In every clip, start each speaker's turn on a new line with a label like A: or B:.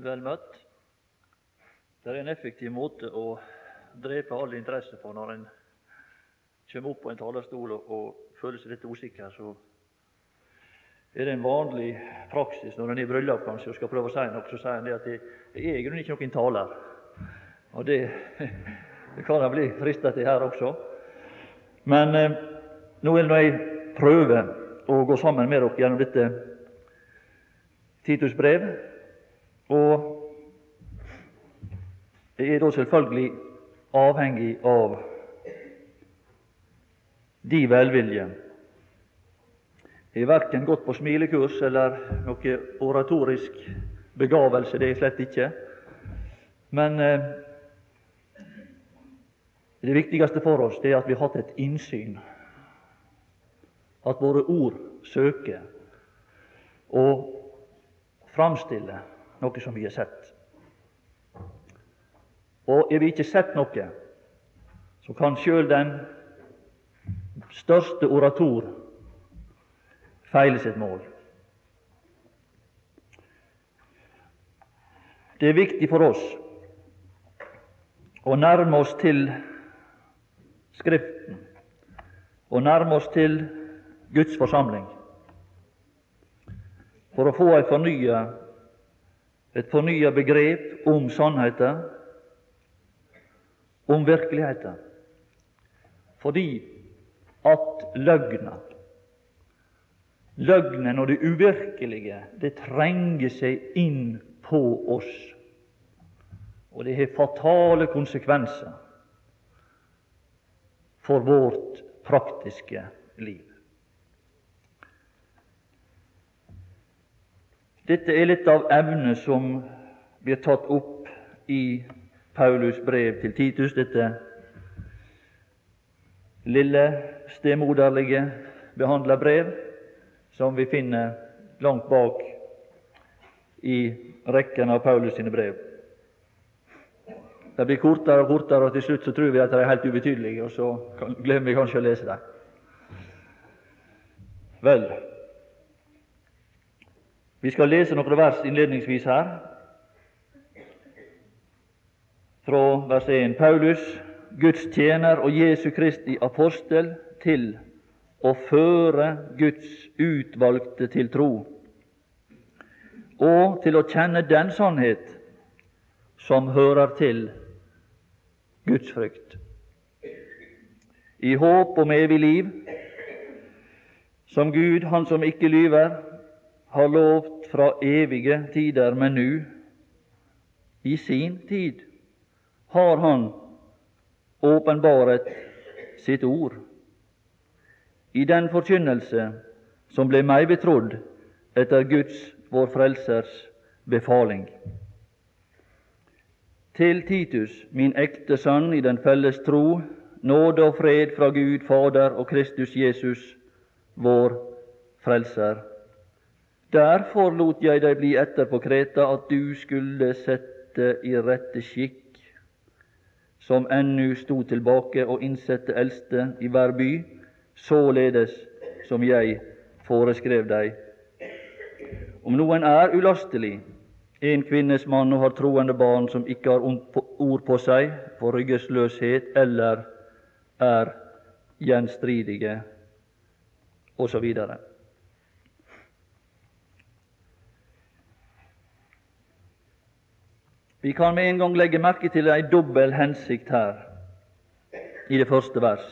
A: Vel møtt. Det er en effektiv måte å drepe all interesse på når en kommer opp på en talerstol og, føler seg litt usikker. Så er det en vanlig praksis når en er i bryllup kanskje og skal prøve å si noe, så sier en det at jeg er i grunnen ikke noen taler. Og det, det kan en bli fristet til her også. Men eh, nå vil jeg prøve å gå sammen med dere gjennom dette Titus brev. Og jeg er da selvfølgelig avhengig av de velvilje. Jeg er verken gått på smilekurs eller noe oratorisk begavelse, det er slett ikke. Men eh, det viktigste for oss det er at vi har hatt et innsyn. At våre ord søker og framstiller noe som vi har sett. Og er vi ikke sett noe, så kan sjøl den største orator feile sitt mål. Det er viktig for oss å nærme oss til Skriften, og nærme oss til Guds forsamling, for å få ei fornya, et fornya begrep om sannheten, om virkeligheten. Fordi at løgna, løgnen og det uvirkelige, det trenger seg inn på oss. Og det har fatale konsekvenser for vårt praktiske liv. Dette er litt av evnet som blir tatt opp i Paulus brev til Titus, dette lille, stemoderlige behandla brev som vi finner langt bak i rekken av Paulus sine brev. Det blir kortere og kortere, og til slutt så tror vi at de er helt ubetydelige, og så glemmer vi kanskje å lese dem. Vel, vi skal lese noen vers innledningsvis her, fra vers 1. Paulus, Guds tjener og Jesu Kristi apostel, til å føre Guds utvalgte til tro, og til å kjenne den sannhet som hører til Guds frykt, i håp om evig liv, som Gud, Han som ikke lyver, har lovt fra evige tider, men nu, i sin tid, har Han åpenbaret sitt ord i den forkynnelse som ble meg betrodd etter Guds, vår Frelsers, befaling. Til Titus, min ekte sønn i den felles tro, nåde og fred fra Gud Fader og Kristus Jesus, vår Frelser. Derfor lot jeg deg bli etter på Kreta, at du skulle sette i rette skikk, som ennu sto tilbake, og innsette eldste i hver by, således som jeg foreskrev deg. Om noen er ulastelig, en kvinnes mann og har troende barn som ikke har ord på seg for ryggesløshet eller er gjenstridige, osv. Vi kan med en gang legge merke til ei dobbel hensikt her i det første vers.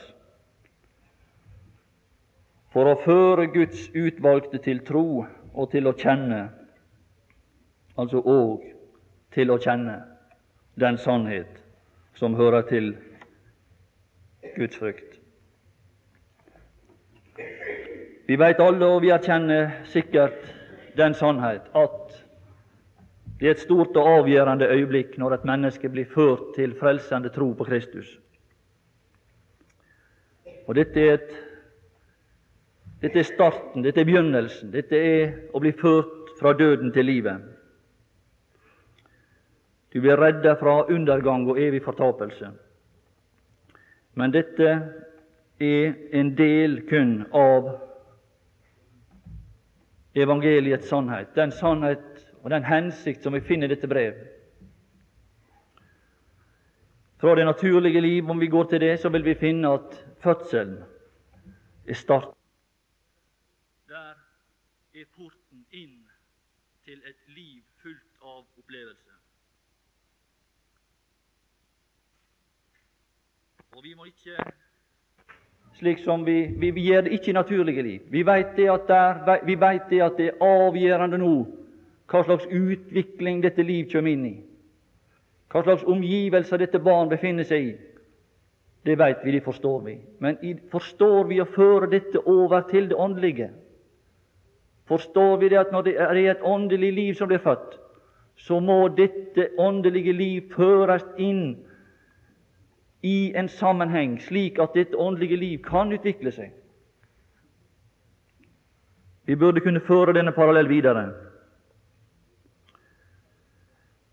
A: For å føre Guds utvalgte til tro og til å kjenne, altså òg til å kjenne den sannhet som hører til Guds frykt. Vi veit alle, og vi erkjenner sikkert den sannhet, at det er et stort og avgjørende øyeblikk når et menneske blir ført til frelsende tro på Kristus. Og Dette er, et, dette er starten, dette er begynnelsen. Dette er å bli ført fra døden til livet. Du blir redda fra undergang og evig fortapelse. Men dette er en del kun av evangeliets sannhet, den sannhet og den hensikt som vi finner i dette brevet. Fra det naturlige liv, om vi går til det, så vil vi finne at fødselen er start. Der er porten inn til et liv fullt av opplevelse. Og vi må ikke slik som vi, vi, vi gjør det ikke i naturlige liv. Vi vet det at, der, vi vet det, at det er avgjørende nå hva slags utvikling dette liv kommer inn i. Hva slags omgivelser dette barn befinner seg i. Det vet vi, det forstår vi. Men forstår vi å føre dette over til det åndelige? Forstår vi det at når det er et åndelig liv som blir født, så må dette åndelige liv føres inn i en sammenheng, slik at dette åndelige liv kan utvikle seg. Vi burde kunne føre denne parallell videre.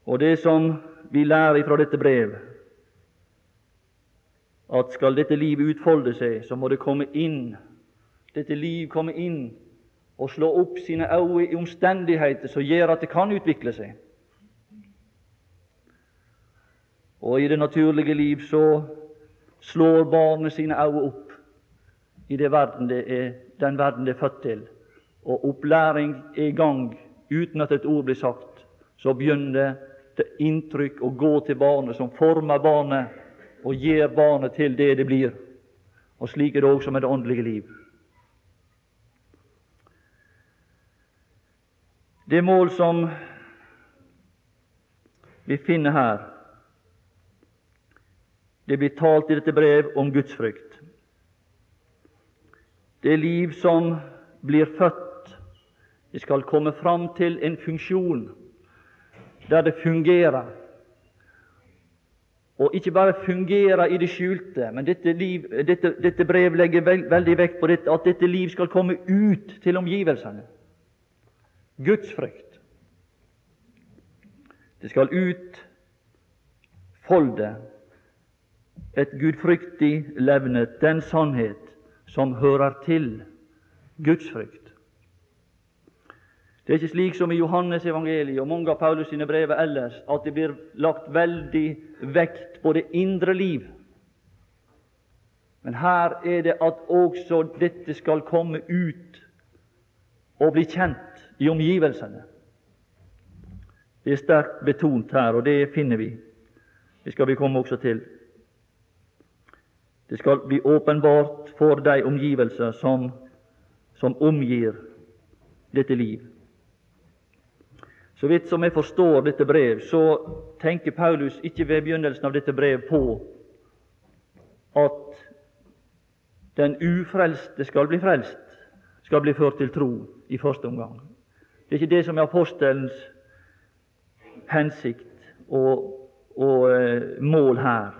A: Og det som vi lærer fra dette brev, at skal dette livet utfolde seg, så må det komme inn, dette liv komme inn og slå opp sine øyne i omstendigheter som gjør at det kan utvikle seg. Og i det naturlige liv så slår barnet sine øyne opp i det verden det er, den verden det er født til. Og opplæring er i gang uten at et ord blir sagt. Så begynner det inntrykk og gå til barnet, som former barnet og gir barnet til det det blir. Og slik er det også med det åndelige liv. Det mål som vi finner her, det blir talt i dette brev om gudsfrykt. Det liv som blir født, det skal komme fram til en funksjon der det fungerer. Og ikke bare fungerer i det skjulte, men dette, liv, dette, dette brev legger veldig vekt på dette, at dette liv skal komme ut til omgivelsene. Guds frykt. Det skal utfolde et gudfryktig levnet, den sannhet som hører til Guds frykt. Det er ikke slik som i Johannes evangeliet og mange av Paulus sine brev ellers, at det blir lagt veldig vekt på det indre liv. Men her er det at også dette skal komme ut og bli kjent i omgivelsene. Det er sterkt betont her, og det finner vi. Det skal vi komme også til. Det skal bli åpenbart for de omgivelser som, som omgir dette liv. Så vidt som jeg forstår dette brev, så tenker Paulus ikke ved begynnelsen av dette brev på at den ufrelste skal bli frelst, skal bli ført til tro i første omgang. Det er ikke det som er apostelens hensikt og, og eh, mål her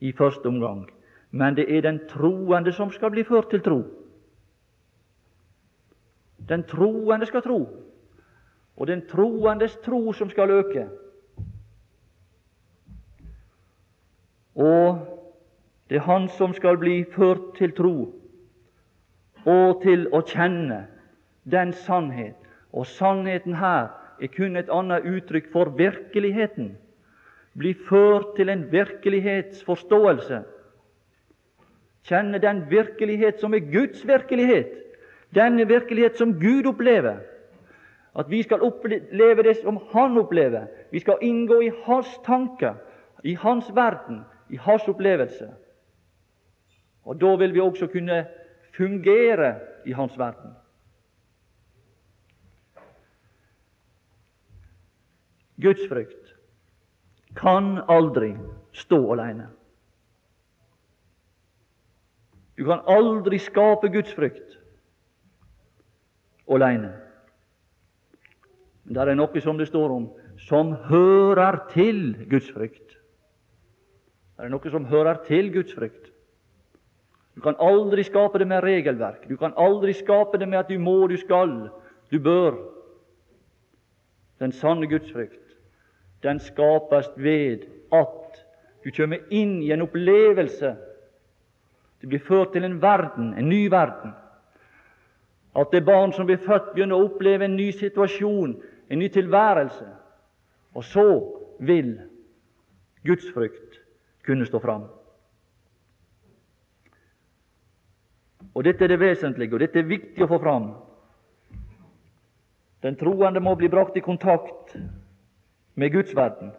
A: i første omgang, men det er den troende som skal bli ført til tro. Den troende skal tro, og den troendes tro som skal øke. Og det er han som skal bli ført til tro og til å kjenne den sannhet. Og sannheten her er kun et annet uttrykk for virkeligheten bli ført til en virkelighetsforståelse. Kjenne den virkelighet som er Guds virkelighet, denne virkelighet som Gud opplever. At vi skal oppleve det som Han opplever. Vi skal inngå i Hans tanker, i Hans verden, i Hans opplevelse. Og Da vil vi også kunne fungere i Hans verden. Guds frykt kan aldri stå alene. Du kan aldri skape Guds frykt alene. Det er noe som det står om, som hører til Guds frykt. Det er noe som hører til Guds frykt. Du kan aldri skape det med regelverk. Du kan aldri skape det med at du må, du skal, du bør. Den sanne Guds frykt den skapes ved at du kommer inn i en opplevelse. Du blir ført til en verden, en ny verden. At det barn som blir født, begynner å oppleve en ny situasjon, en ny tilværelse. Og så vil Guds frykt kunne stå fram. Og Dette er det vesentlige, og dette er viktig å få fram. Den troende må bli brakt i kontakt med Guds verden.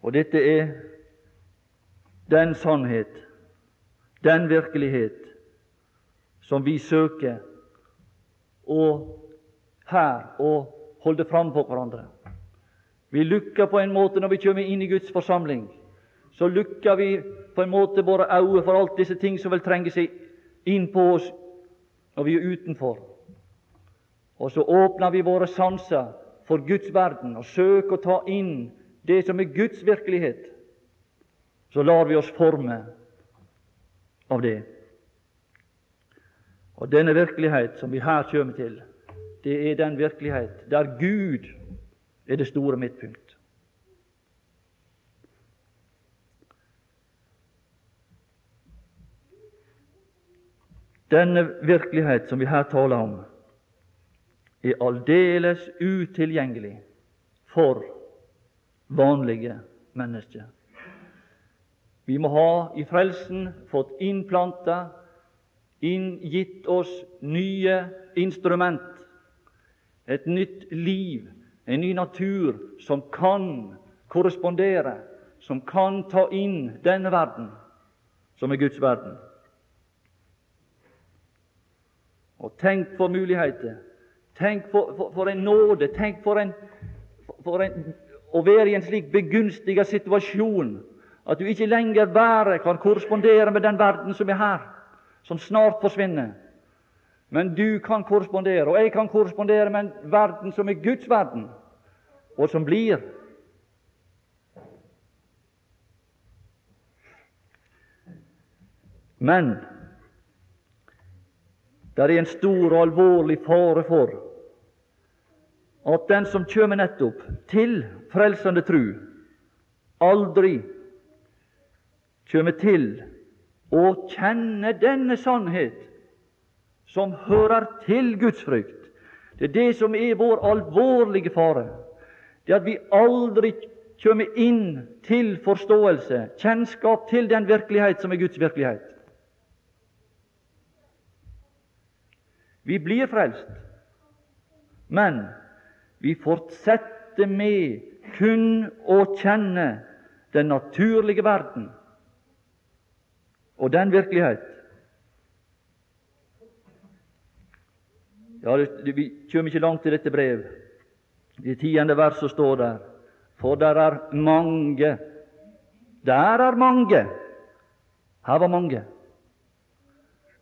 A: Og dette er den sannhet, den virkelighet, som vi søker å her og holde fram på hverandre. Vi lukker på en måte når vi kommer inn i Guds forsamling. Så lukker vi på en måte våre øyne for alt disse ting som vil trenge seg inn på oss når vi er utenfor. Og så åpner vi våre sanser for Guds verden og søker å ta inn det som er Guds virkelighet. Så lar vi oss forme av det. Og denne virkelighet som vi her kommer til, det er den virkelighet der Gud er det store midtpunkt. Denne virkelighet som vi her taler om, er aldeles utilgjengelig for vanlige mennesker. Vi må ha i frelsen fått innplanta, inngitt oss nye instrument, et nytt liv, en ny natur som kan korrespondere, som kan ta inn denne verden, som er Guds verden. Og tenk for muligheter. Tenk for, for, for en nåde. Tenk for, en, for en, å være i en slik begunstiget situasjon at du ikke lenger bare kan korrespondere med den verden som er her, som snart forsvinner. Men du kan korrespondere, og jeg kan korrespondere med en verden som er Guds verden, og som blir. Men det er en stor og alvorlig fare for at den som kommer nettopp til frelsende tru, aldri kommer til å kjenne denne sannhet som hører til Guds frykt. Det er det som er vår alvorlige fare. Det at vi aldri kommer inn til forståelse, kjennskap til den virkelighet som er Guds virkelighet. Vi blir frelst, men vi fortsetter med kun å kjenne den naturlige verden og den virkelighet. Ja, det, Vi kommer ikke langt i dette brev. I tiende verset står der For der er mange Der er mange Her var mange.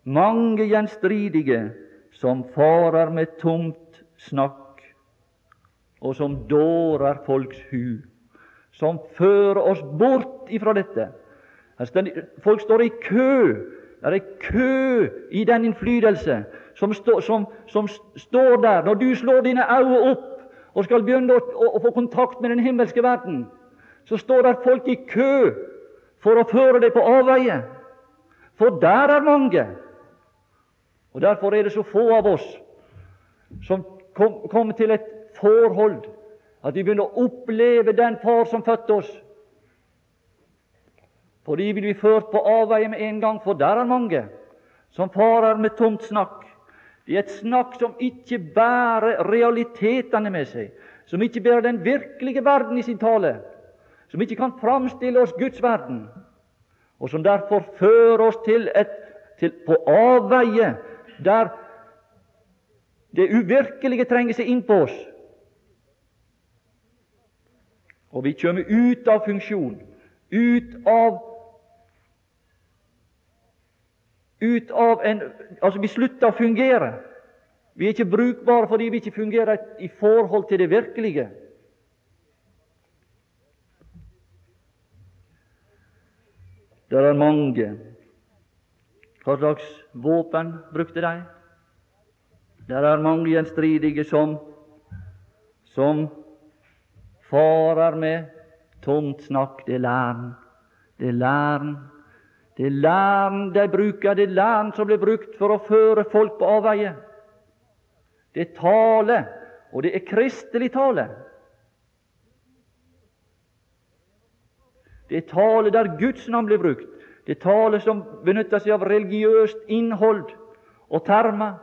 A: Mange gjenstridige som farer med tomt snakk, og som dårer folks hu, som fører oss bort ifra dette. Folk står i kø. Det er kø i den innflytelse som, stå, som, som, står der når du slår dine øyne opp og skal begynne å, å, å, få kontakt med den himmelske verden. Så står der folk i kø for å føre deg på avveie. For der er mange og Derfor er det så få av oss som kommer kom til et forhold at vi begynner å oppleve den Far som fødte oss. For de vil bli ført på avveie med en gang, for der er mange som farer med tomt snakk. Det er et snakk som ikke bærer realitetene med seg, som ikke bærer den virkelige verden i sin tale, som ikke kan framstille oss Guds verden, og som derfor fører oss til et, til, på avveie der det uvirkelige trenger seg inn på oss. Og vi kommer ut av funksjon, ut av ut av en Altså, vi slutter å fungere. Vi er ikke brukbare fordi vi ikke fungerer i forhold til det virkelige. Det er mange hva slags våpen brukte de? Det er mange gjenstridige som, som farer med tomt snakk. Det er læren. Det er læren. Det er læren de bruker, det er læren som blir brukt for å føre folk på avveie. Det er tale, og det er kristelig tale. Det er tale der Guds navn blir brukt. Det er tale som benytter seg av religiøst innhold og termer.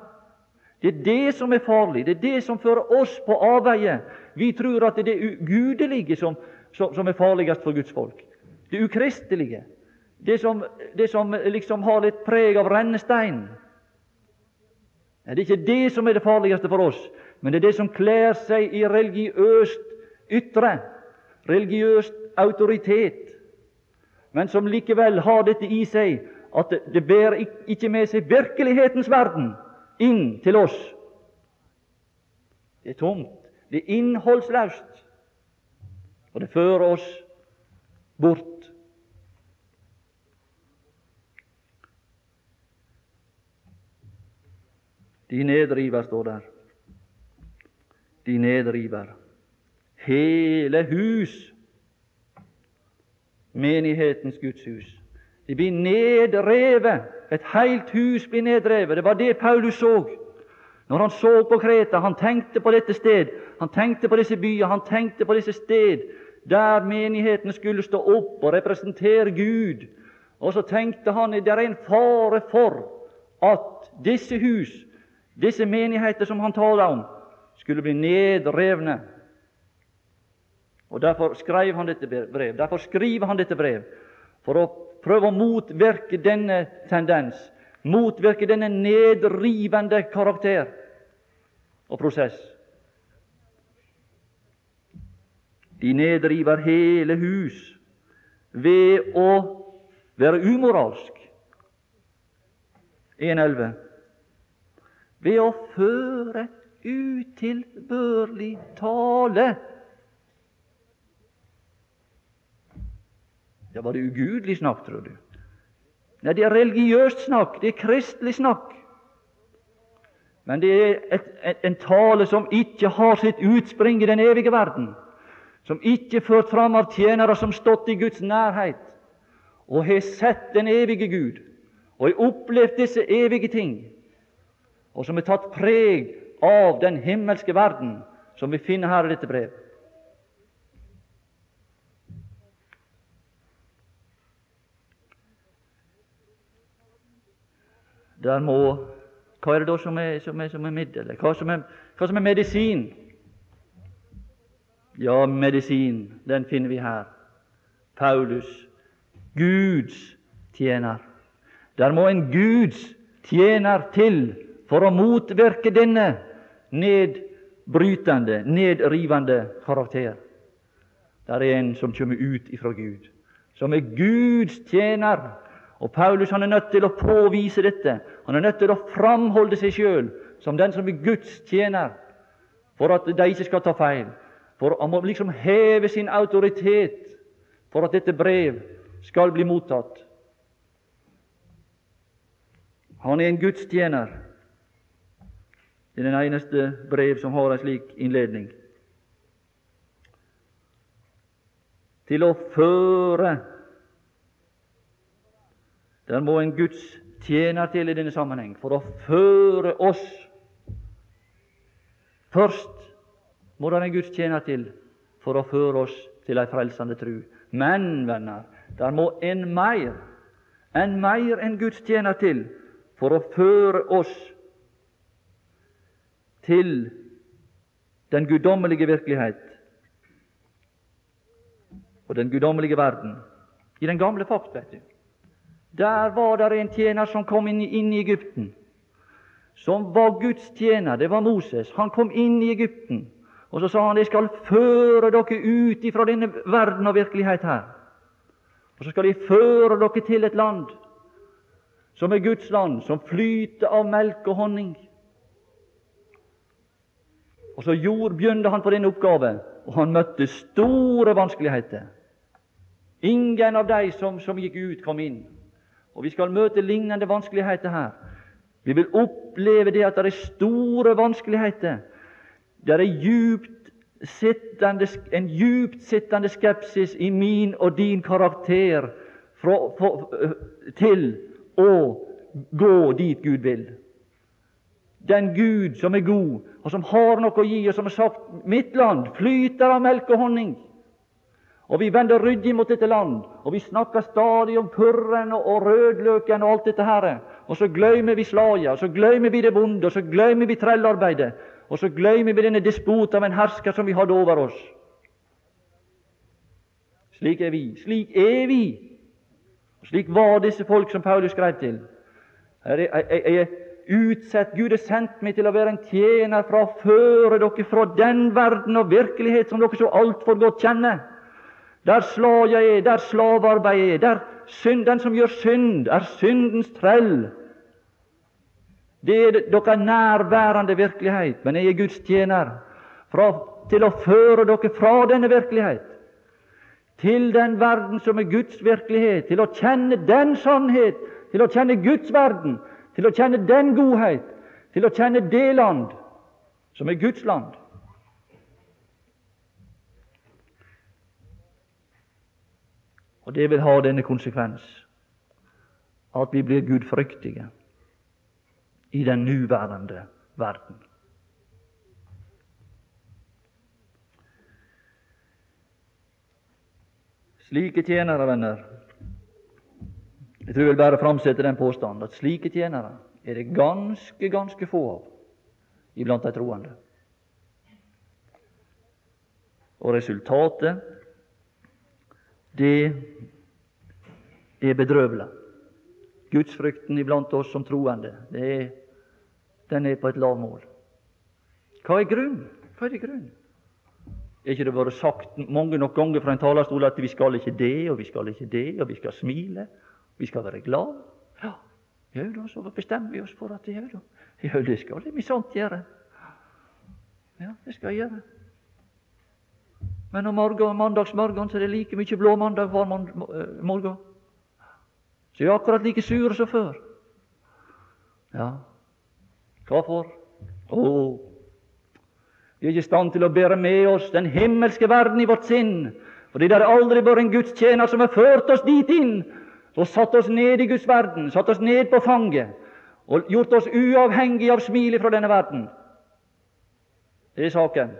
A: Det er det som er farlig. Det er det som fører oss på avveie. Vi tror at det er det ugudelige som, som, er farligst for Guds folk. Det ukristelige. Det som, det som liksom har litt preg av rennestein. Det er ikke det som er det farligste for oss, men det er det som kler seg i religiøst ytre, religiøst autoritet, men som likevel har dette i seg at det, bærer ikke med seg virkelighetens verden inn til oss. Det er tomt, det er innholdsløst, og det fører oss bort. De nedriver, står der. De nedriver hele hus, menighetens Guds hus. De blir nedrevet. Et helt hus blir nedrevet. Det var det Paulus så. Når han så på Kreta, han tenkte på dette sted, han tenkte på disse byer, han tenkte på disse sted der menigheten skulle stå opp og representere Gud. Og så tenkte han det er en fare for at disse hus disse menigheter som han taler om, skulle bli nedrevne. Og Derfor skrev han dette brev. Derfor skriver han dette brev for å prøve å motvirke denne tendens, motvirke denne nedrivende karakter og prosess. De nedriver hele hus ved å være umoralsk. 1.11 ved å føre utilbørlig tale. Det var det ugudelig snakk, tror du? Nei, det er religiøst snakk, det er kristelig snakk. Men det er et, et, en tale som ikke har sitt utspring i den evige verden, som ikke er ført fram av tjenere som stått i Guds nærhet og har sett den evige Gud og har opplevd disse evige ting og som er tatt preg av den himmelske verden, som vi finner her i dette brev. Der må Hva er det da som er, som er, som er middelet? Hva som er, hva som er medisin? Ja, medisin, den finner vi her. Paulus, Guds tjener. Der må en Guds tjener til for å motvirke denne nedbrytende, nedrivende karakter. Der er en som kommer ut ifra Gud, som er Guds tjener. Og Paulus han er nødt til å påvise dette. Han er nødt til å framholde seg sjøl som den som er Guds tjener, for at de ikke skal ta feil. For Han må liksom heve sin autoritet for at dette brev skal bli mottatt. Han er en Guds tjener. Det er den eneste brev som har en slik innledning. Til å føre Der må en Guds tjener til i denne sammenheng for å føre oss. Først må det en Guds tjener til for å føre oss til ei frelsende tru. Men, venner, der må en mer, en mer enn Guds tjener til for å føre oss til den guddommelige virkelighet og den guddommelige verden. I den gamle pakt, vet du. Der var det en tjener som kom inn, inn i Egypten, som var Guds tjener. Det var Moses. Han kom inn i Egypten, og så sa han, 'Jeg skal føre dere ut ifra denne verden og virkelighet her.' Og så skal jeg føre dere til et land som er Guds land, som flyter av melk og honning. Og så begynte han på denne oppgaven, og han møtte store vanskeligheter. Ingen av de som, som gikk ut, kom inn. Og Vi skal møte lignende vanskeligheter her. Vi vil oppleve det at det er store vanskeligheter. Det er djupt sittende, en djupt sittende skepsis i min og din karakter fra, for, til å gå dit Gud vil. Den Gud som er god, og som har noe å gi, og som har sagt mitt land flyter av melk og honning. Og vi vender ryddig mot dette land, og vi snakker stadig om purren og, rødløken og alt dette her. Og så glemmer vi slaget, og så glemmer vi det vonde, og så glemmer vi trellarbeidet, og så glemmer vi denne despot av en hersker som vi hadde over oss. Slik er vi. Slik er vi. Slik var disse folk som Paulus skrev til. Jeg, jeg, jeg, utsett. Gud har sendt meg til å være en tjener for å føre dere fra den verden og virkelighet som dere så altfor godt kjenner. Der slaget er, der slavearbeid er, der synd, den som gjør synd, er syndens trell. Det er dere nærværende virkelighet, men jeg er Guds tjener fra, til å føre dere fra denne virkelighet til den verden som er Guds virkelighet, til å kjenne den sannhet, til å kjenne Guds verden, til å kjenne den godhet, til å kjenne det land som er Guds land. Og det vil ha denne konsekvens at vi blir gudfryktige i den nuværende verden. Slike tjenere, venner Jeg tror jeg vil bare framsette den påstanden at slike tjenere er det ganske, ganske få av iblant de troende. Og resultatet, det er bedrøvelig. Gudsfrykten iblant oss som troende, er, den er på et lavmål. Hva er grunnen? Hva er det grunn? Er ikke det vært sagt mange nok ganger fra en talerstol at vi skal ikke det, og vi skal ikke det, og vi skal smile, vi skal være glad? Ja, ja da, så bestemmer vi oss for at ja, da. ja det skal vi sant gjøre. Ja, det skal jeg gjøre. Men om morgen, mandagsmorgen så er det like mye blå mandag hver eh, morgen. Så er akkurat like sure som før. Ja, hvorfor? Å, vi er ikke i stand til å bære med oss den himmelske verden i vårt sinn, fordi det har aldri vært en gudstjener som har ført oss dit inn og satt oss ned i Guds verden, satt oss ned på fanget og gjort oss uavhengige av smilet fra denne verden. Det er saken.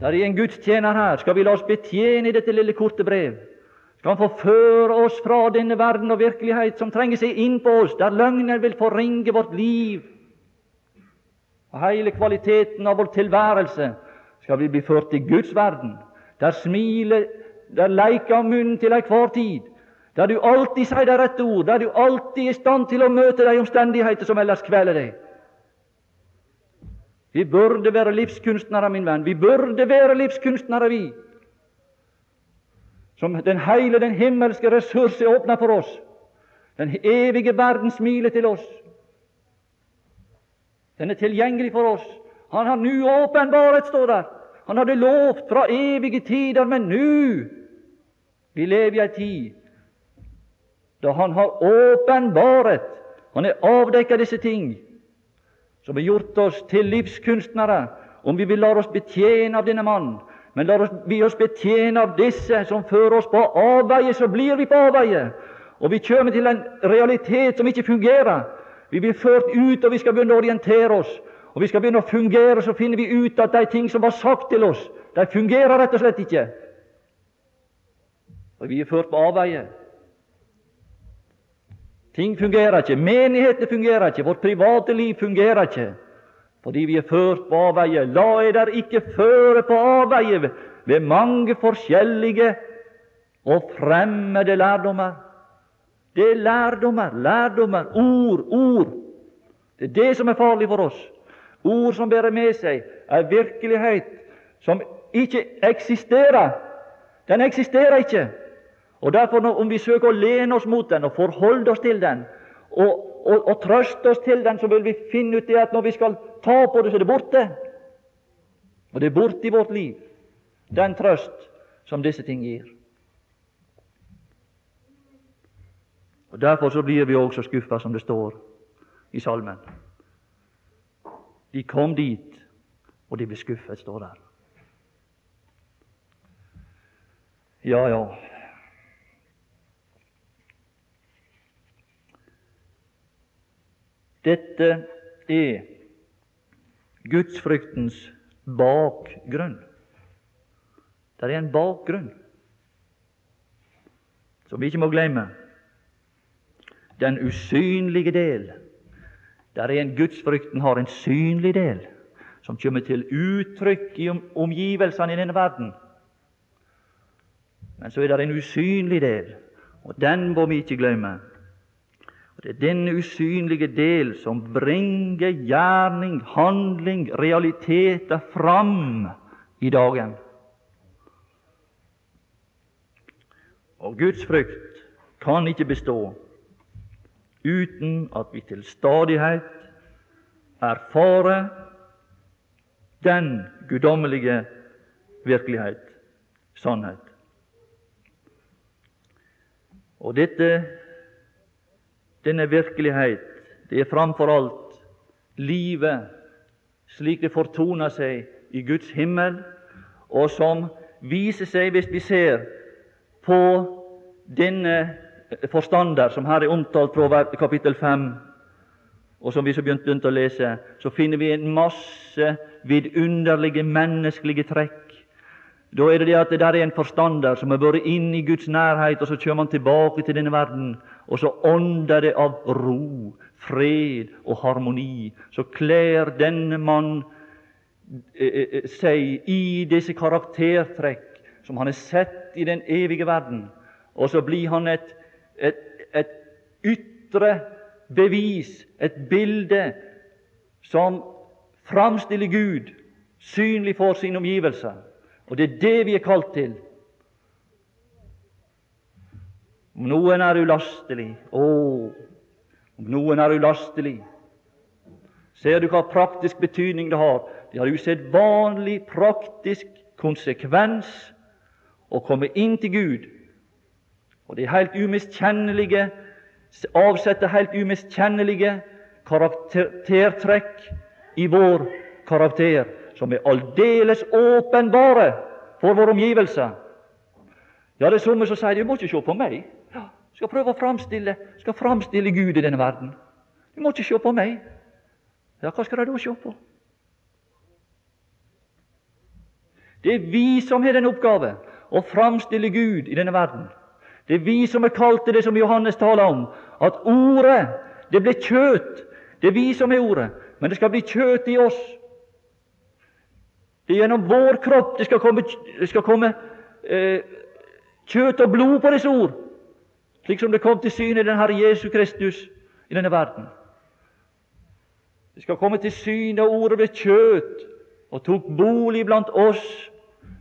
A: Det er en Guds tjener her. Skal vi la oss betjene i dette lille korte brev? Skal Han få føre oss fra denne verden og virkelighet som trenger seg inn på oss, der løgnen vil forringe vårt liv og hele kvaliteten av vår tilværelse skal vi bli ført til Guds verden, der smilet, der leker munnen til enhver tid, der du alltid sier det rette ord, der du alltid er i stand til å møte de omstendigheter som ellers kveler deg. Vi burde være livskunstnere, min venn. Vi burde være livskunstnere, vi. Som den hele, den himmelske ressurs er åpna for oss. Den evige verden smiler til oss. Den er tilgjengelig for oss. Han har nu åpenbaret, står der. Han hadde lovt fra evige tider, men nu Vi lever i ei tid da Han har åpenbaret, Han har avdekket disse ting, som har gjort oss til livskunstnere, om vi vil la oss betjene av denne mann. Men lar vi oss betjene av disse som fører oss på avveie, så blir vi på avveie. Og vi kommer til en realitet som ikke fungerer. Vi blir ført ut, og vi skal begynne å orientere oss. Og vi skal begynne å fungere, så finner vi ut at de ting som var sagt til oss, de fungerer rett og slett ikke. Og vi er ført på avveie. Ting fungerer ikke. Menigheter fungerer ikke. Vårt private liv fungerer ikke. Fordi vi er ført på avveie. La eder ikke føre på avveie ved mange forskjellige og fremmede lærdommer. Det er lærdommer, lærdommer, ord, ord. Det er det som er farlig for oss. Ord som bærer med seg en virkelighet som ikke eksisterer. Den eksisterer ikke. Og Derfor, om vi søker å lene oss mot den og forholde oss til den, og, og, og trøste oss til den, så vil vi finne ut det at når vi skal ta på det, så er det borte. Og det er borte i vårt liv, den trøst som disse ting gir. Og Derfor så blir vi også skuffa, som det står i salmen. De kom dit, og de ble skuffet, står der. Ja, ja. Dette er gudsfryktens bakgrunn. Det er en bakgrunn som vi ikke må glemme. Den usynlige del. Der er en gudsfrykten har en synlig del som kommer til uttrykk i omgivelsene i denne verden. Men så er det en usynlig del, og den må vi ikke glemme. Det er denne usynlige del som bringer gjerning, handling, realiteter fram i dagen. Og Guds frykt kan ikke bestå uten at vi til stadighet erfarer den guddommelige virkelighet, sannhet. Og dette, denne virkelighet, det er framfor alt livet slik det fortoner seg i Guds himmel, og som viser seg hvis vi ser på denne forstander som her er omtalt fra kapittel 5, og som vi så begynte å lese, så finner vi en masse vidunderlige menneskelige trekk. Da er det det at det der er en forstander som har vært inn i Guds nærhet, og så kommer han tilbake til denne verden, og så ånder det av ro, fred og harmoni. Så kler denne mann eh, eh, eh seg i disse karaktertrekk som han har sett i den evige verden, og så blir han et et, et ytre bevis, et bilde som framstiller Gud synlig for sine omgivelser. Og det er det vi er kalt til. Om noen er ulastelig Å, om noen er ulastelig Ser du hva praktisk betydning det har? Det har usedvanlig praktisk konsekvens å komme inn til Gud og det er helt umiskjennelige, avsetter helt umiskjennelige karaktertrekk i vår karakter, som er aldeles åpenbare for våre omgivelser. Ja, det er somme som sier 'Du må ikke se på meg'. Ja, skal prøve å framstille, skal framstille Gud i denne verden. Du må ikke se på meg. Ja, hva skal de da se på? Det er vi som har den oppgave å framstille Gud i denne verden. Det er vi som er kalt til det som Johannes taler om, at Ordet, det blir kjøtt. Det er vi som er Ordet, men det skal bli kjøtt i oss. Det er gjennom vår kropp det skal komme, skal komme eh, kjøtt og blod på disse ord, slik som det kom til syne i den Herre Jesus Kristus i denne verden. Det skal komme til syne, og ordet ble kjøtt og tok bolig blant oss.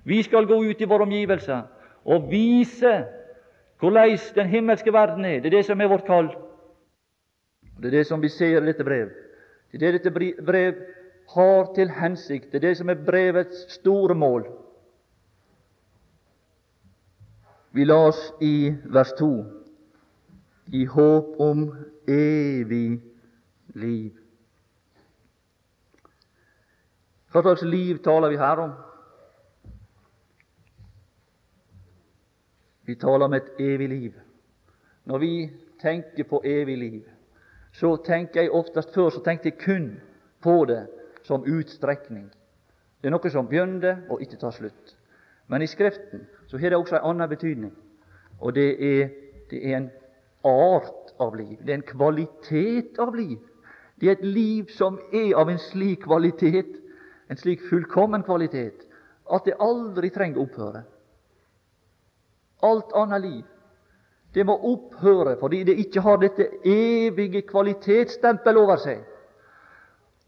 A: Vi skal gå ut i våre omgivelser og vise hvordan den himmelske verden er. Det er det som er vårt kall. Det er det som vi ser i dette brev. Det er det dette brev har til hensikt. Det som er brevets store mål. Vi la oss i vers 2 i håp om evig liv. Hva slags liv taler vi her om? Vi taler om et evig liv. Når vi tenker på evig liv, så tenker jeg oftest før så tenkte jeg kun på det som utstrekning. Det er noe som begynner og ikke tar slutt. Men i Skriften så har det også en annen betydning, og det er, det er en art av liv. Det er en kvalitet av liv. Det er et liv som er av en slik kvalitet, en slik fullkommen kvalitet, at det aldri trenger å opphøre. Alt annet liv det må opphøre fordi det ikke har dette evige kvalitetsstempel over seg.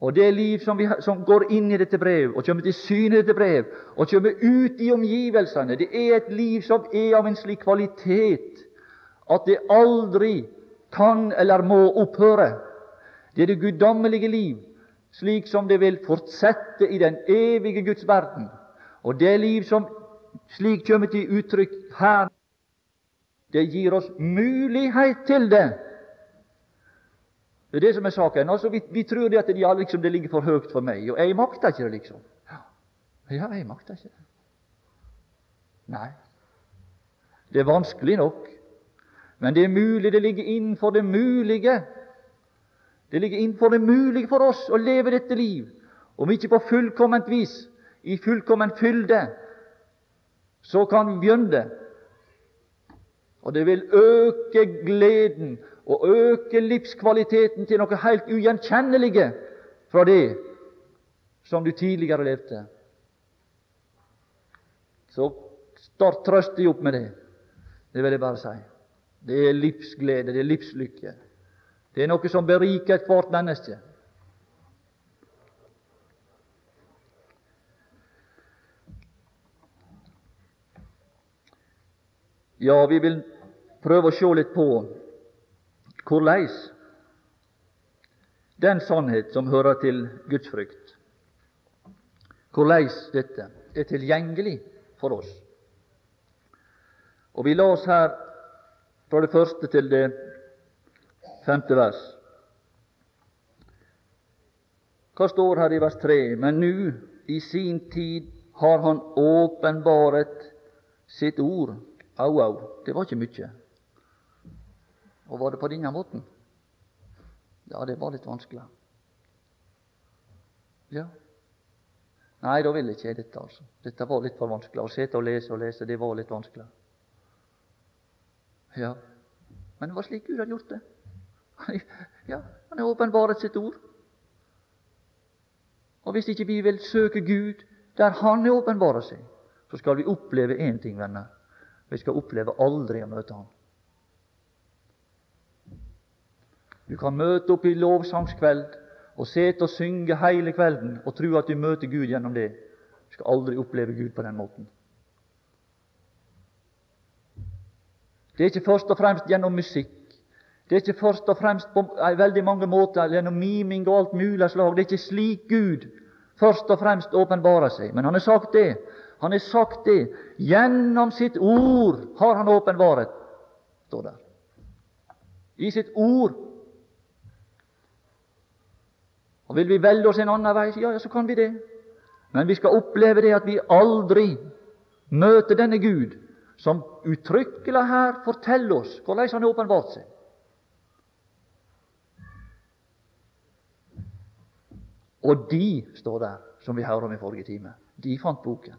A: Og det liv som, vi, som, går inn i dette brev, og kommer til syne i dette brev, og kommer ut i omgivelsene, det er et liv som er av en slik kvalitet at det aldri kan eller må opphøre. Det er det guddommelige liv, slik som det vil fortsette i den evige Guds verden. Og det liv som slik kommer til uttrykk her. Det gir oss mulighet til det. Det er det som er saken. Altså, vi, vi tror det at det, ja, liksom, det ligger for høyt for meg, og jeg makter ikke det, liksom. Ja, jeg makter ikke det. Nei. Det er vanskelig nok, men det er mulig det ligger innenfor det mulige. Det ligger innenfor det mulige for oss å leve dette liv, om ikke på fullkomment vis, i fullkommen fylde, så kan vi begynne. Og det vil øke gleden og øke livskvaliteten til noe helt ugjenkjennelige fra det som du tidligere levde. Så start trøst deg opp med det. Det vil jeg bare si. Det er livsglede, det er livslykke. Det er noe som beriker ethvert menneske. Ja, vi vil prøve å se litt på hvordan den sannhet som hører til Guds frykt, Korleis dette er tilgjengelig for oss. Og Vi la oss her fra det første til det femte vers. Hva står her i vers 3? Men nu, i sin tid, har Han åpenbaret sitt ord. Au, au, det var ikke mye. Og var det på denne måten? Ja, det var litt vanskelig. Ja. Nei, da vil ikke jeg dette, altså. Dette var litt for vanskelig. Å sitte og lese og lese, det var litt vanskelig. Ja, men det var slik Gud hadde gjort det. Ja, Han har åpenbart sitt ord. Og hvis ikke vi vil søke Gud der Han har åpenbart seg, så skal vi oppleve én ting, venner. Vi skal oppleve aldri å møte Han. Du kan møte opp i lovsangskveld og sitte og synge hele kvelden og tro at du møter Gud gjennom det. Du skal aldri oppleve Gud på den måten. Det er ikke først og fremst gjennom musikk. Det er ikke først og fremst på veldig mange måter gjennom miming og alt mulig slag. Det er ikke slik Gud først og fremst åpenbarer seg. Men han har sagt det. Han har sagt det. Gjennom sitt ord har han åpenbaret, står der. I sitt ord og Vil vi velge oss en annen vei, ja, ja, så kan vi det. Men vi skal oppleve det at vi aldri møter denne Gud, som uttrykkelig her forteller oss hvordan han har åpenbart seg. Og de, står der, som vi hørte om i forrige time, de fant boken.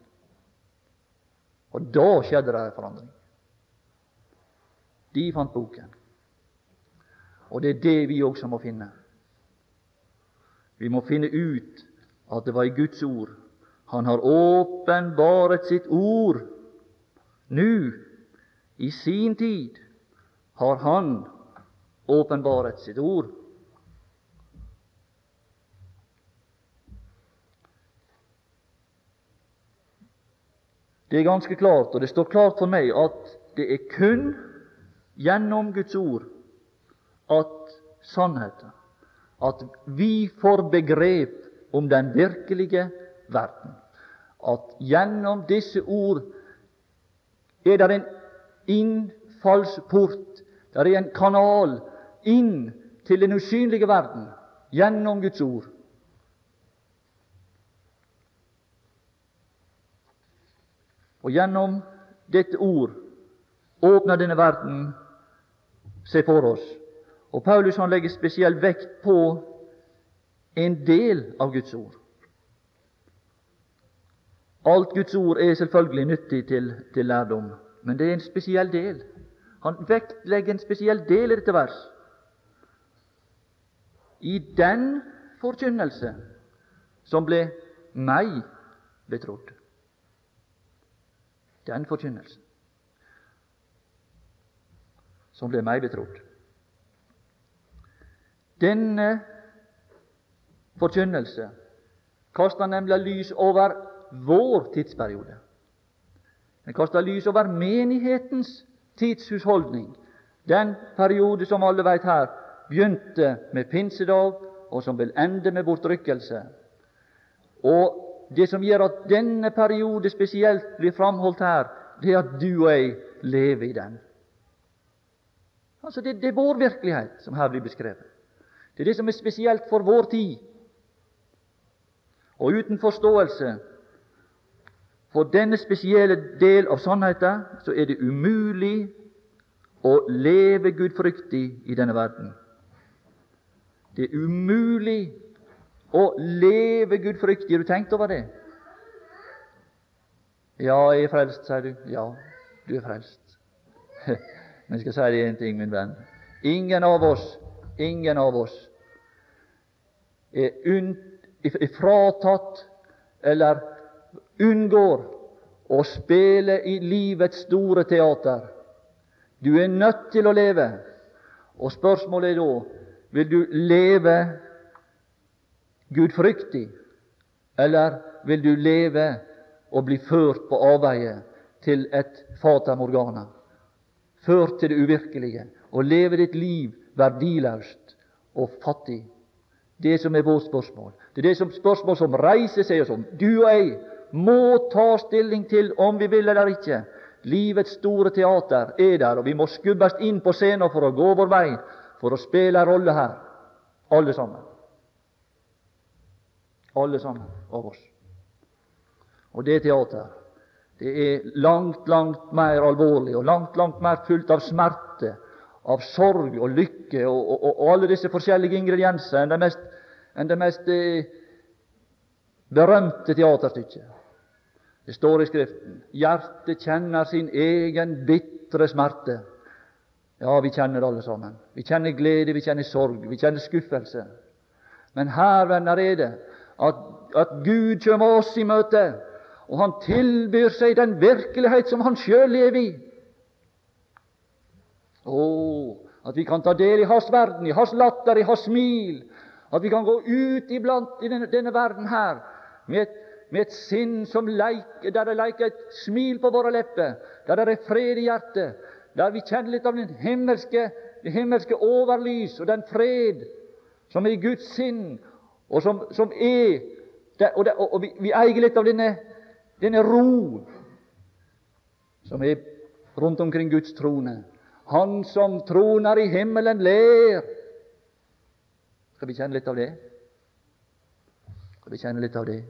A: Og da skjedde det en forandring. De fant boken. Og det er det vi også må finne. Vi må finne ut at det var i Guds ord. Han har åpenbaret sitt ord. Nå, i sin tid, har Han åpenbaret sitt ord. Det er ganske klart, og det står klart for meg, at det er kun gjennom Guds ord at sannheten at vi får begrep om den virkelige verden. At gjennom disse ord er det en innfallsport, det er en kanal inn til den usynlige verden gjennom Guds ord. Og gjennom dette ord åpner denne verden seg for oss. Og Paulus han legger spesiell vekt på en del av Guds ord. Alt Guds ord er selvfølgelig nyttig til, til lærdom, men det er en spesiell del. Han vektlegger en spesiell del i dette vers. I den forkynnelse som ble meg betrodd. Den forkynnelsen som ble meg betrodd. Denne forkynnelse kaster nemlig lys over vår tidsperiode. Den kaster lys over menighetens tidshusholdning, den periode som alle vet her begynte med pinsedag, og som vil ende med bortrykkelse. Og Det som gjør at denne periode spesielt blir framholdt her, det er at du og jeg lever i den. Altså Det, det er vår virkelighet som her blir beskrevet. Det er det som er spesielt for vår tid. Og uten forståelse for denne spesielle del av sannheten så er det umulig å leve gudfryktig i denne verden. Det er umulig å leve gudfryktig. Har du tenkt over det? Ja, jeg er frelst, sier du. Ja, du er frelst. Men jeg skal si deg én ting, min venn. Ingen av oss, ingen av oss er, fratatt eller unngår å spille i livets store teater. Du er nødt til å leve. Og spørsmålet er da vil du leve gudfryktig, eller vil du leve og bli ført på avveie til et fata morgana, ført til det uvirkelige, og leve ditt liv verdiløst og fattig. Det som er vårt spørsmål. Det er det som spørsmål som reiser seg, og som du og jeg må ta stilling til om vi vil eller ikke. Livets store teater er der, og vi må skubbes inn på scenen for å gå vår vei, for å spille en rolle her, alle sammen. Alle sammen av oss. Og det teater, det er langt, langt mer alvorlig og langt, langt mer fullt av smerte, av sorg og lykke og, og, og alle disse forskjellige ingredienser enn det mest, enn det mest eh, berømte teaterstykket. Det står i Skriften hjertet kjenner sin egen bitre smerte. Ja, vi kjenner det alle sammen. Vi kjenner glede, vi kjenner sorg, vi kjenner skuffelse. Men her, venner, er det at, at Gud kommer oss i møte og han tilbyr seg den virkelighet som han sjøl lever i. Å, at vi kan ta del i hans verden, i hans latter, i hans smil. At vi kan gå ut iblant i denne, denne verden her med et, med et sinn som leker, der det leker et smil på våre lepper, der det er fred i hjertet, der vi kjenner litt av den himmelske, det himmelske overlys og den fred som er i Guds sinn, og som, som er det, og, og vi, vi eier litt av denne denne ro som er rundt omkring Guds trone. Han som troner i himmelen, ler. Skal vi kjenne litt av det? Skal vi kjenne litt av det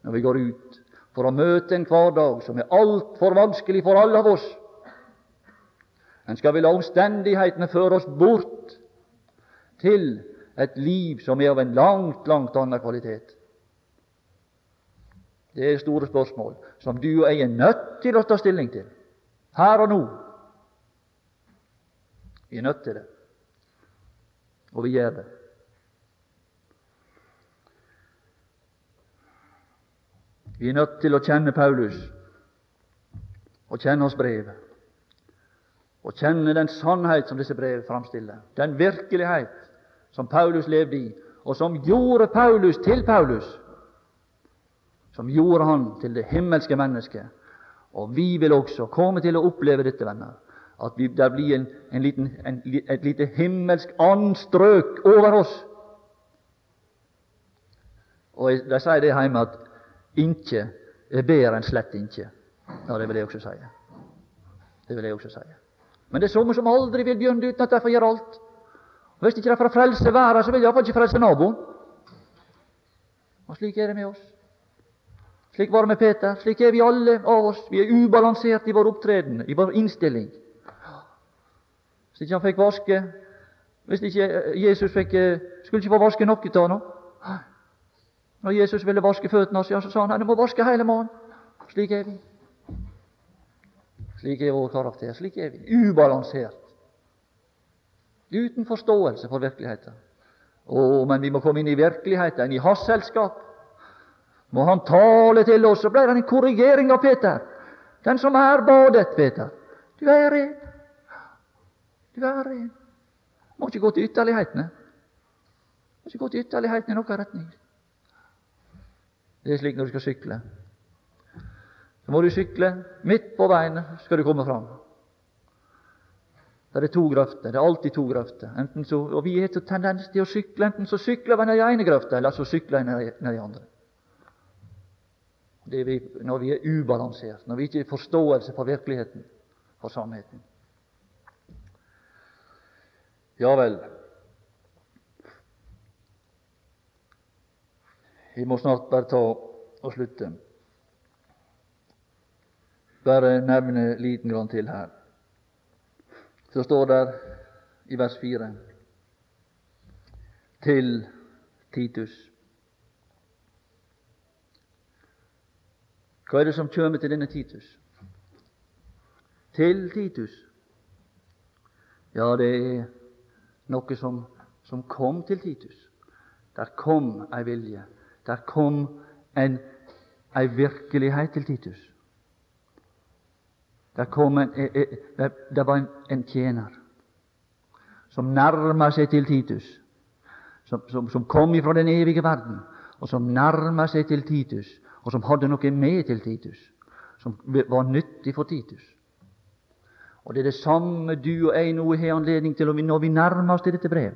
A: når vi går ut for å møte en hverdag som er altfor vanskelig for alle av oss? Men skal vi la omstendighetene føre oss bort til et liv som er av en langt, langt annen kvalitet? Det er store spørsmål som du og jeg er nødt til å ta stilling til her og nå. Vi er nødt til det, og vi gjør det. Vi er nødt til å kjenne Paulus og kjenne oss brevet. Og kjenne den sannhet som disse brev framstiller, den virkelighet som Paulus levde i, og som gjorde Paulus til Paulus som gjorde han til det himmelske mennesket. Og vi vil også komme til å oppleve dette, venner, at vi, der blir en, en liten, en, et lite himmelsk anstrøk over oss. Og De sier det hjemme at inkje er bedre enn slett inkje. Ja, det vil jeg også si. Det vil jeg også si. Men det er somme som aldri vil begynne uten at de får gjøre alt. Og Hvis ikke de får frelse verden, så vil de iallfall ikke frelse naboen. Og slik er det med oss. Slik var det med Peter. Slik er vi alle av oss. Vi er ubalansert i vår opptreden, i vår innstilling. Hvis ikke han fikk vaske Hvis ikke Jesus fikk, eh, skulle ikke få vaske noe av ham Når Jesus ville vaske føttene så sa han at du må vaske hele mannen. Slik er vi. Slik er vår karakter. Slik er vi. Ubalansert. Uten forståelse for virkeligheten. Å, men vi må komme inn i virkeligheten, i hans selskap må han tale til oss. Så blir det en korrigering av Peter. Den som er badet, Peter. Du er ren. Du er. Må ikke gå til ytterlighetene. Må ikke gå til ytterlighetene i noen retning. Det er slik når du skal sykle. Så må du sykle midt på veien, skal du komme fram. Det er to grøfter. Det er alltid to grøfter. Enten så, og Vi har tendens til å sykle. Enten så sykler vi ned i ene grøfta, eller så sykler vi ned i andre Det vi, når vi er ubalansert, når vi ikke har forståelse for virkeligheten, for sannheten. Ja vel. Vi må snart bare ta og slutte. Bare nevne liten grann til her. Så står det i vers 4 til Titus. Hva er det som kommer til denne Titus? Til Titus. Ja, det er noe som, som kom til Titus. Der kom ei vilje. Der kom en, ei virkelighet til Titus. Der, kom en, e, e, der, var en, en, tjener som nærma seg til Titus, som, som, som kom ifra den evige verden, og som nærma seg til Titus, og som hadde noe med til Titus, som var nyttig for Titus. Og Det er det samme du og jeg nå har anledning til når vi nærmer oss til dette brev.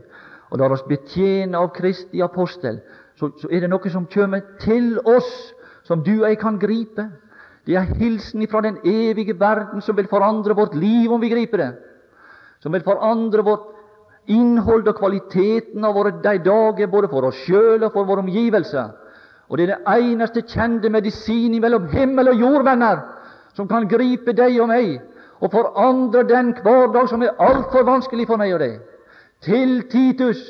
A: Og lar oss betjene av Kristi apostel, så, så er det noe som kommer til oss, som du og jeg kan gripe. Det er hilsen fra den evige verden som vil forandre vårt liv om vi griper det. Som vil forandre vårt innhold og kvaliteten av våre de dager, både for oss sjøl og for våre omgivelser. Og det er det eneste kjente medisin mellom himmel og jord, venner, som kan gripe deg og meg og forandre den hverdag som er altfor vanskelig for meg og deg. Til Titus.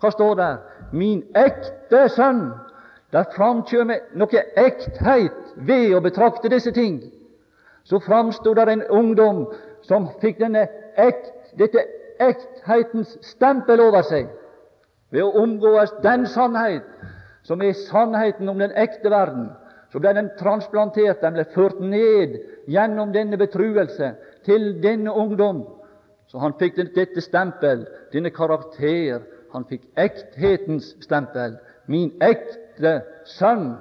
A: Hva står der? Min ekte sønn. Der framkjømer noe ektheit ved å betrakte disse ting. Så framstod der en ungdom som fikk denne ekt, dette ekthetens stempel over seg ved å omgås den sannhet som er sannheten om den ekte verden. Så ble den transplantert, den ble ført ned gjennom denne betruelse til denne ungdom. Så han fikk dette stempel, denne karakter. Han fikk ekthetens stempel. Min ekte sønn.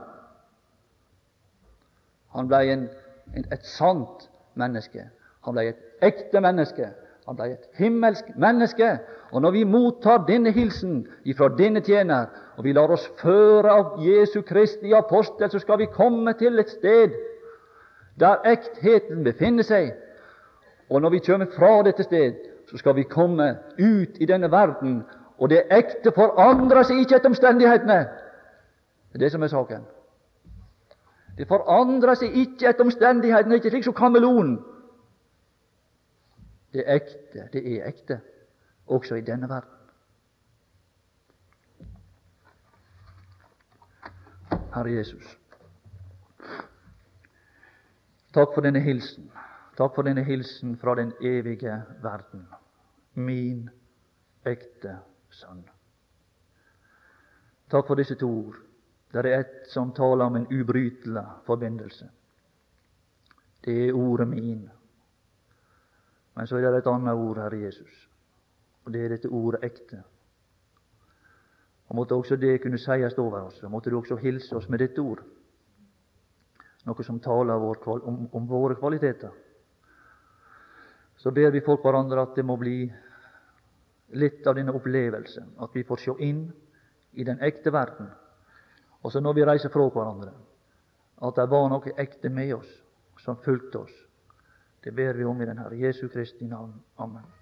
A: Han ble en, en, et sant menneske. Han ble et ekte menneske. Han ble et himmelsk menneske. Og når vi mottar denne hilsen ifra denne tjener, og vi lar oss føre av Jesu Kristi apostel, så skal vi komme til et sted der ektheten befinner seg. Og når vi kommer fra dette sted, så skal vi komme ut i denne verden, og det ekte forandrer seg ikke etter omstendighetene. Det er det som er saken. Det forandrer seg ikke etter omstendighetene, ikke slik som kameleonen. Det ekte, det er ekte, også i denne verden. Herre Jesus, takk for denne hilsen. Takk for denne hilsen fra den evige verden. Min ekte sønn. Takk for disse to ord. Det er ett som taler om en ubrytelig forbindelse. Det er ordet min. Men så er det et annet ord, Herre Jesus, og det er dette ordet ekte. Og Måtte også det kunne sies over oss, og måtte du også hilse oss med dette ord, noe som taler om, om våre kvaliteter. Så ber vi for hverandre at det må bli litt av denne opplevelsen, at vi får se inn i den ekte verden. Og så når vi reiser fra hverandre, at det var noe ekte med oss som fulgte oss. Det ber vi om i den Herre Jesu Kristi navn. Amen.